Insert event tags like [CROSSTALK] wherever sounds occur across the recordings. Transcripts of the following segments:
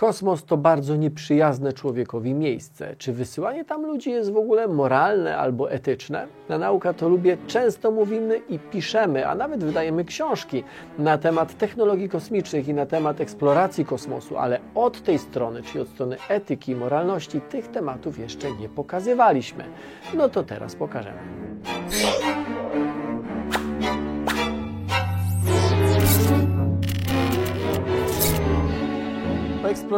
Kosmos to bardzo nieprzyjazne człowiekowi miejsce. Czy wysyłanie tam ludzi jest w ogóle moralne albo etyczne? Na Nauka to lubię często mówimy i piszemy, a nawet wydajemy książki na temat technologii kosmicznych i na temat eksploracji kosmosu, ale od tej strony, czyli od strony etyki i moralności, tych tematów jeszcze nie pokazywaliśmy. No to teraz pokażemy.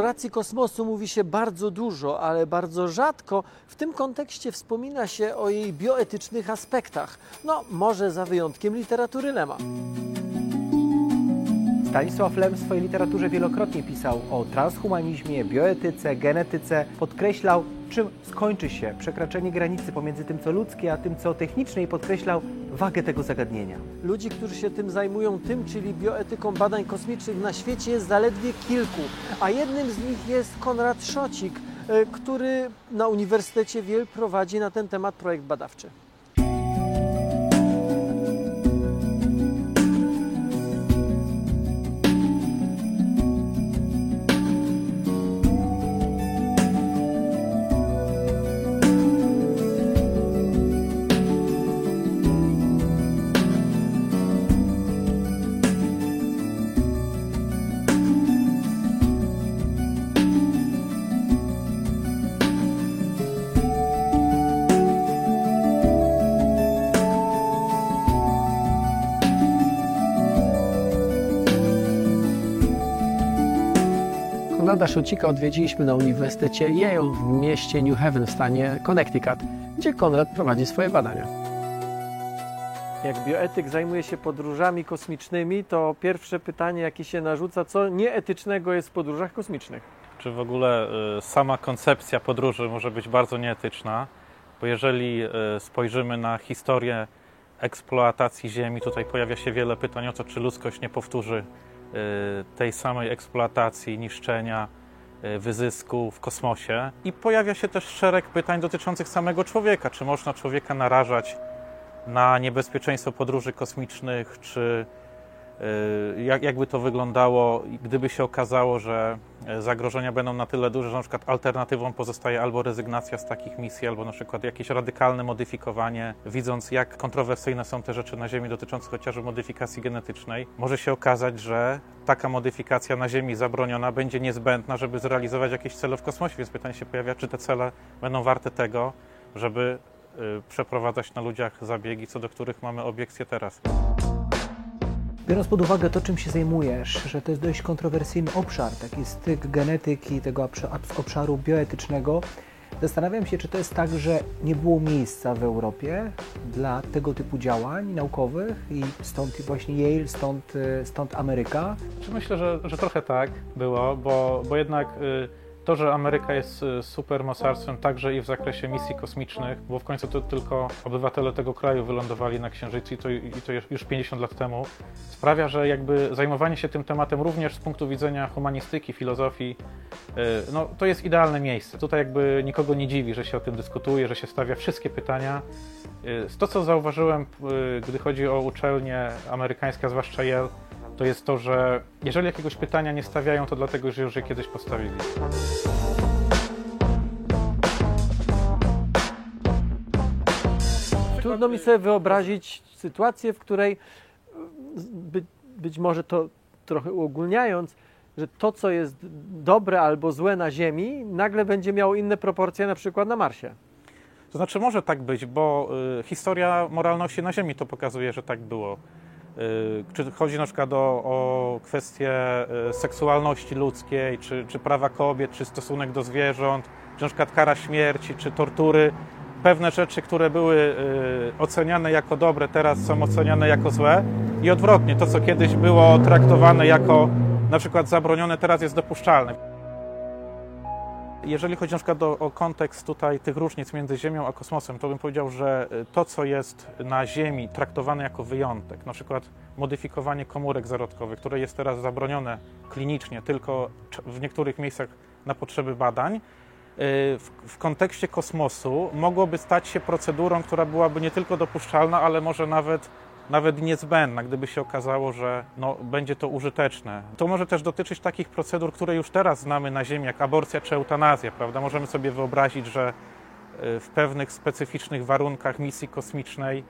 Eksploracji kosmosu mówi się bardzo dużo, ale bardzo rzadko w tym kontekście wspomina się o jej bioetycznych aspektach. No, może za wyjątkiem literatury Lema. Stanisław Lem w swojej literaturze wielokrotnie pisał o transhumanizmie, bioetyce, genetyce. Podkreślał, czym skończy się przekraczanie granicy pomiędzy tym, co ludzkie, a tym, co techniczne i podkreślał wagę tego zagadnienia. Ludzi, którzy się tym zajmują, tym, czyli bioetyką badań kosmicznych na świecie jest zaledwie kilku, a jednym z nich jest Konrad Szocik, e, który na Uniwersytecie Wiel prowadzi na ten temat projekt badawczy. Konrada Szocika odwiedziliśmy na Uniwersytecie Yale w mieście New Haven w stanie Connecticut, gdzie Konrad prowadzi swoje badania. Jak bioetyk zajmuje się podróżami kosmicznymi, to pierwsze pytanie, jakie się narzuca, co nieetycznego jest w podróżach kosmicznych? Czy w ogóle y, sama koncepcja podróży może być bardzo nieetyczna? Bo jeżeli y, spojrzymy na historię eksploatacji Ziemi, tutaj pojawia się wiele pytań o to, czy ludzkość nie powtórzy tej samej eksploatacji, niszczenia, y, wyzysku w kosmosie. I pojawia się też szereg pytań dotyczących samego człowieka. Czy można człowieka narażać na niebezpieczeństwo podróży kosmicznych, czy y, jak, jakby to wyglądało, gdyby się okazało, że e, zagrożenia będą na tyle duże, że na przykład alternatywą pozostaje albo rezygnacja z takich misji, albo na przykład jakieś radykalne modyfikowanie, widząc jak kontrowersyjne są te rzeczy na Ziemi dotyczące chociażby modyfikacji genetycznej, może się okazać, że taka modyfikacja na Ziemi zabroniona będzie niezbędna, żeby zrealizować jakieś cele w kosmosie, więc pytanie się pojawia, czy te cele będą warte tego, żeby y, przeprowadzać na ludziach zabiegi, co do których mamy obiekcje teraz. Biorąc pod uwagę to, czym się zajmujesz, że to jest dość kontrowersyjny obszar, taki styk genetyki, tego obsza- obszaru bioetycznego, zastanawiam się, czy to jest tak, że nie było miejsca w Europie dla tego typu działań naukowych i stąd właśnie Yale, stąd, y, stąd Ameryka. Myślę, że, że trochę tak było, bo, bo jednak y, to, że Ameryka jest y, super mocarstwem także i w zakresie misji kosmicznych, bo w końcu to tylko obywatele tego kraju wylądowali na Księżycu i to, i to już- już 50 lat temu, sprawia, że jakby zajmowanie się tym tematem również z punktu widzenia humanistyki, filozofii, y, no to jest idealne miejsce. Tutaj jakby nikogo nie dziwi, że się o tym dyskutuje, że się stawia wszystkie pytania. Y, To, co zauważyłem, gdy chodzi o uczelnie amerykańskie, zwłaszcza Yale, to jest to, że jeżeli jakiegoś pytania nie stawiają, to dlatego, że już je kiedyś postawili. Trudno mi sobie wyobrazić sytuację, w której by, być może to trochę uogólniając, że to, co jest dobre albo złe na Ziemi, nagle będzie miało inne proporcje na przykład na Marsie. To znaczy może tak być, bo y, historia moralności na Ziemi to pokazuje, że tak było. Y, czy chodzi na przykład o, o kwestie y, seksualności ludzkiej, czy, czy prawa kobiet, czy stosunek do zwierząt, czy na przykład kara śmierci, czy tortury. Pewne rzeczy, które były y, oceniane jako dobre, teraz są oceniane jako złe. I odwrotnie, to co kiedyś było traktowane jako na przykład zabronione, teraz jest dopuszczalne. Jeżeli chodzi na przykład o, o kontekst tutaj tych różnic między Ziemią a kosmosem, to bym powiedział, że y, to, co jest na Ziemi traktowane jako wyjątek, na przykład modyfikowanie komórek zarodkowych, które jest teraz zabronione klinicznie tylko w niektórych miejscach na potrzeby badań, y, w, w kontekście kosmosu mogłoby stać się procedurą, która byłaby nie tylko dopuszczalna, ale może nawet nawet niezbędna, gdyby się okazało, że no, będzie to użyteczne. To może też dotyczyć takich procedur, które już teraz znamy na Ziemi, jak aborcja czy eutanazja, prawda? Możemy sobie wyobrazić, że y, w pewnych specyficznych warunkach misji kosmicznej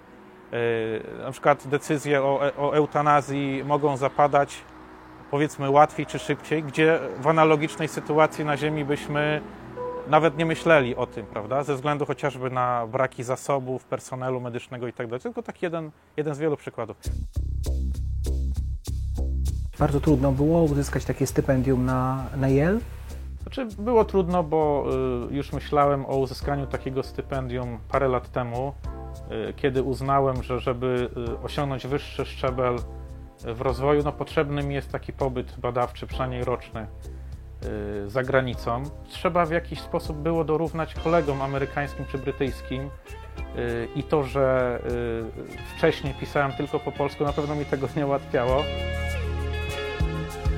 y, na przykład decyzje o, o eutanazji mogą zapadać powiedzmy łatwiej czy szybciej, gdzie w analogicznej sytuacji na Ziemi byśmy nawet nie myśleli o tym, prawda? Ze względu chociażby na braki zasobów, personelu medycznego i tak dalej. Tylko taki jeden, jeden z wielu przykładów. Bardzo trudno było uzyskać takie stypendium na, na Yale? Znaczy, było trudno, bo y, już myślałem o uzyskaniu takiego stypendium parę lat temu, y, kiedy uznałem, że żeby y, osiągnąć wyższy szczebel w rozwoju, no potrzebny mi jest taki pobyt badawczy, przynajmniej roczny za granicą. Trzeba w jakiś sposób było dorównać kolegom amerykańskim czy brytyjskim y, i to, że y, wcześniej pisałem tylko po polsku, na pewno mi tego nie ułatwiało.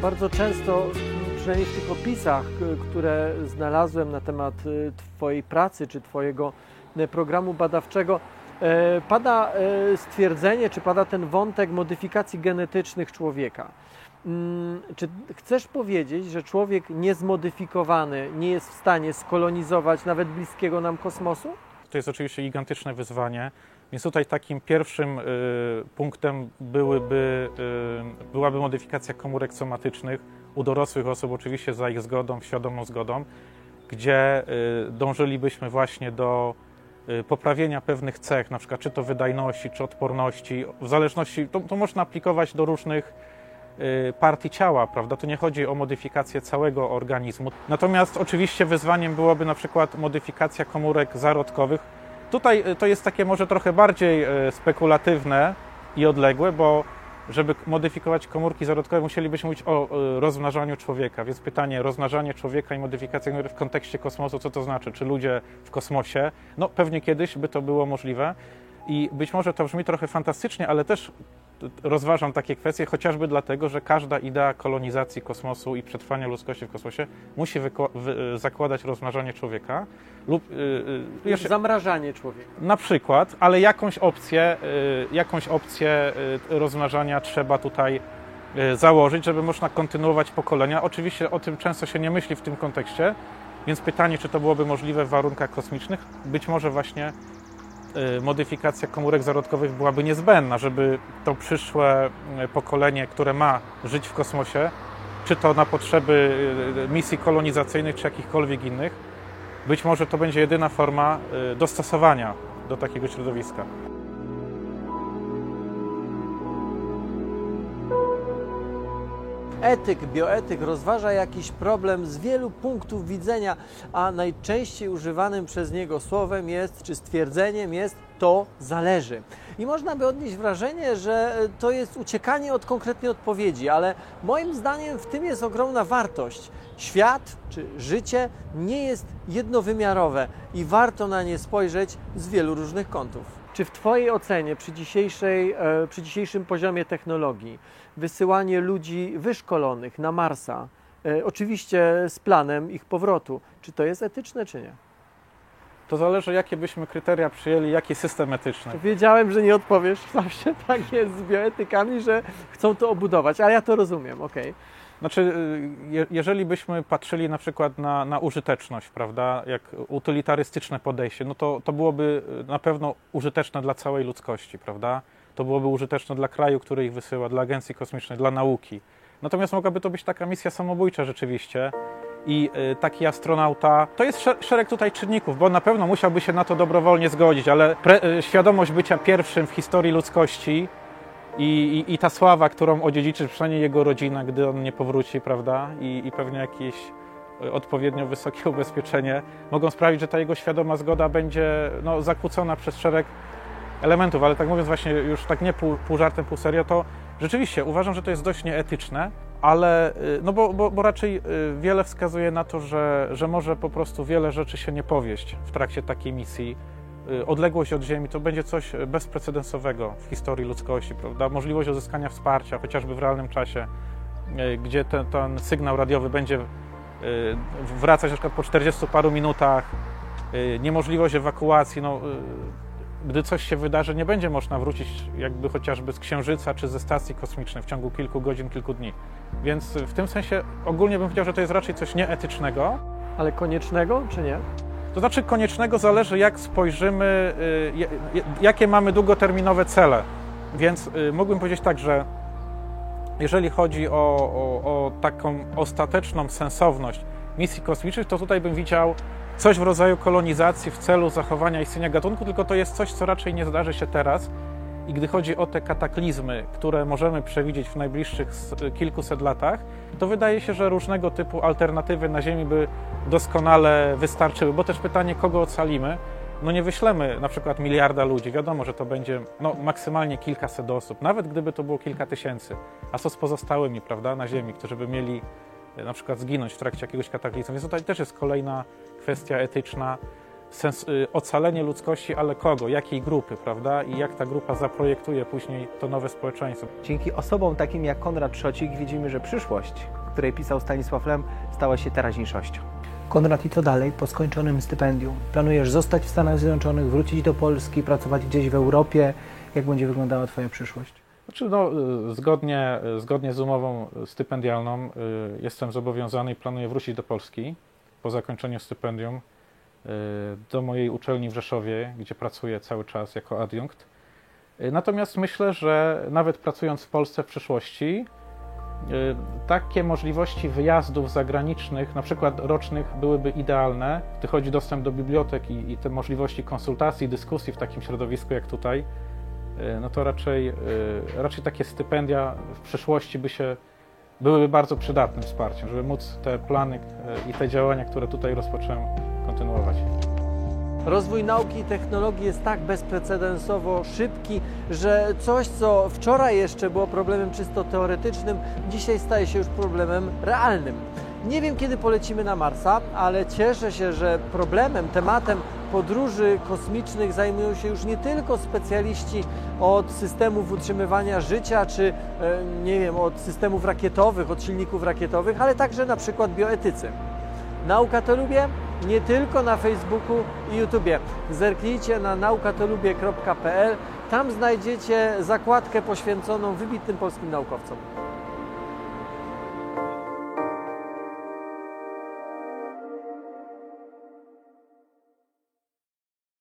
Bardzo często, przynajmniej w tych opisach, które znalazłem na temat Twojej pracy czy Twojego programu badawczego, pada stwierdzenie, czy pada ten wątek modyfikacji genetycznych człowieka. Mm, czy chcesz powiedzieć, że człowiek niezmodyfikowany nie jest w stanie skolonizować nawet bliskiego nam kosmosu? To jest oczywiście gigantyczne wyzwanie. Więc tutaj takim pierwszym y, punktem byłyby, y, byłaby modyfikacja komórek somatycznych u dorosłych osób, oczywiście za ich zgodą, świadomą zgodą, gdzie y, dążylibyśmy właśnie do y, poprawienia pewnych cech, na przykład czy to wydajności, czy odporności, w zależności, to, to można aplikować do różnych partii ciała, prawda? To nie chodzi o modyfikację całego organizmu. Natomiast oczywiście wyzwaniem byłoby na przykład modyfikacja komórek zarodkowych. Tutaj y, to jest takie może trochę bardziej y, spekulatywne i odległe, bo żeby modyfikować komórki zarodkowe, musielibyśmy mówić o rozmnażaniu człowieka. Więc pytanie, rozmnażanie człowieka i modyfikacja w kontekście kosmosu, co to znaczy? Czy ludzie w kosmosie? No pewnie kiedyś by to było możliwe. I być może to brzmi trochę fantastycznie, ale też rozważam takie kwestie, chociażby dlatego, że każda idea kolonizacji kosmosu i przetrwania ludzkości w kosmosie musi zakładać rozmnażanie człowieka lub yy, jeszcze, zamrażanie człowieka. Na przykład, ale jakąś opcję, yy, jakąś opcję yy, rozmnażania trzeba tutaj y, założyć, żeby można kontynuować pokolenia. Oczywiście o tym często się nie myśli w tym kontekście, więc pytanie, czy to byłoby możliwe w warunkach kosmicznych? Być może właśnie modyfikacja komórek zarodkowych byłaby niezbędna, żeby to przyszłe y, pokolenie, które ma żyć w kosmosie, czy to na potrzeby y, misji kolonizacyjnych, czy jakichkolwiek innych, być może to będzie jedyna forma dostosowania do takiego środowiska. Etyk, bioetyk rozważa jakiś problem z wielu punktów widzenia, a najczęściej używanym przez niego słowem jest, czy stwierdzeniem jest, to zależy. I można by odnieść wrażenie, że to jest uciekanie od konkretnej odpowiedzi, ale moim zdaniem w tym jest ogromna wartość. Świat czy życie nie jest jednowymiarowe i warto na nie spojrzeć z wielu różnych kątów. Czy w Twojej ocenie przy, dzisiejszej, e, przy dzisiejszym poziomie technologii wysyłanie ludzi wyszkolonych na Marsa, e, oczywiście z planem ich powrotu, czy to jest etyczne, czy nie? To zależy, jakie byśmy kryteria przyjęli, jaki system etyczny. Wiedziałem, że nie odpowiesz. Zawsze tak jest z bioetykami, że chcą to obudować, ale ja to rozumiem, okej. Okay. Znaczy, y, jeżeli byśmy patrzyli na przykład na, na użyteczność, prawda, jak utylitarystyczne podejście, no to, to byłoby y, na pewno użyteczne dla całej ludzkości, prawda? To byłoby użyteczne dla kraju, który ich wysyła, dla agencji kosmicznej, dla nauki. Natomiast mogłaby to być taka misja samobójcza rzeczywiście. I y, taki astronauta, to jest szereg tutaj czynników, bo na pewno musiałby się na to dobrowolnie zgodzić, ale świadomość bycia pierwszym w historii ludzkości i, i, I, ta sława, którą odziedziczy przynajmniej jego rodzina, gdy on nie powróci, prawda? I, i pewnie jakieś e, odpowiednio wysokie [LAUGHS] ubezpieczenie mogą sprawić, że ta jego świadoma zgoda będzie no, zakłócona przez szereg elementów. Ale tak mówiąc właśnie już tak nie pół, pół żartem, pół serio, to rzeczywiście uważam, że to jest dość nieetyczne, ale e, no bo, bo, bo raczej e, wiele wskazuje na to, że, że może po prostu wiele rzeczy się nie powieść w trakcie takiej misji odległość od Ziemi to będzie coś bezprecedensowego w historii ludzkości, prawda? Możliwość uzyskania wsparcia, chociażby w realnym czasie, y, gdzie ten, ten sygnał radiowy będzie y, wracać na przykład po 40 paru minutach, niemożliwość ewakuacji, no, gdy coś się wydarzy, nie będzie można wrócić jakby chociażby z Księżyca czy ze stacji kosmicznej w ciągu kilku godzin, kilku dni. Więc w tym sensie ogólnie bym powiedział, że to jest raczej coś nieetycznego. Ale koniecznego, czy nie? To znaczy koniecznego zależy jak spojrzymy, y, jakie mamy długoterminowe cele. Więc y, mógłbym powiedzieć tak, że jeżeli chodzi o, o, o taką ostateczną sensowność misji kosmicznych, to tutaj bym widział coś w rodzaju kolonizacji w celu zachowania istnienia gatunku, tylko to jest coś, co raczej nie zdarzy się teraz. I gdy chodzi o te kataklizmy, które możemy przewidzieć w najbliższych kilkuset latach, to wydaje się, że różnego typu alternatywy na Ziemi by doskonale wystarczyły, bo też pytanie, kogo ocalimy. No nie wyślemy na przykład miliarda ludzi, wiadomo, że to będzie no, maksymalnie kilkaset osób, nawet gdyby to było kilka tysięcy. A co z pozostałymi, prawda, na Ziemi, którzy by mieli e, na przykład zginąć w trakcie jakiegoś kataklizmu. Więc tutaj też jest kolejna kwestia etyczna, sens, y, ocalenie ludzkości, ale kogo, jakiej grupy, prawda? I jak ta grupa zaprojektuje później to nowe społeczeństwo. Dzięki osobom takim jak Konrad Trzocik widzimy, że przyszłość, której pisał Stanisław Lem, stała się teraźniejszością. Konrad, i co dalej po skończonym stypendium? Planujesz zostać w Stanach Zjednoczonych, wrócić do Polski, pracować gdzieś w Europie? Jak będzie wyglądała Twoja przyszłość? Znaczy, no, y, zgodnie, y, zgodnie z umową stypendialną jestem zobowiązany i planuję wrócić do Polski po zakończeniu stypendium do mojej uczelni w Rzeszowie, gdzie pracuję cały czas jako adiunkt. Y, natomiast myślę, że nawet pracując w Polsce w przyszłości, y, takie możliwości wyjazdów zagranicznych, na przykład rocznych, byłyby idealne, gdy chodzi o dostęp do bibliotek i, i te możliwości konsultacji, dyskusji w takim środowisku jak tutaj, no to raczej, raczej takie stypendia w przyszłości by się byłyby bardzo przydatnym wsparciem, żeby móc te plany i te działania, które tutaj rozpocząłem, kontynuować. Rozwój nauki i technologii jest tak bezprecedensowo szybki, że coś, co wczoraj jeszcze było problemem czysto teoretycznym, dzisiaj staje się już problemem realnym. Nie wiem, kiedy polecimy na Marsa, ale cieszę się, że problemem, tematem podróży kosmicznych zajmują się już nie tylko specjaliści od systemów utrzymywania życia, czy e, nie wiem, od systemów rakietowych, od silników rakietowych, ale także na przykład bioetycy. Nauka to lubię nie tylko na Facebooku i YouTubie. Zerknijcie na naukatolubie.pl. Tam znajdziecie zakładkę poświęconą wybitnym polskim naukowcom.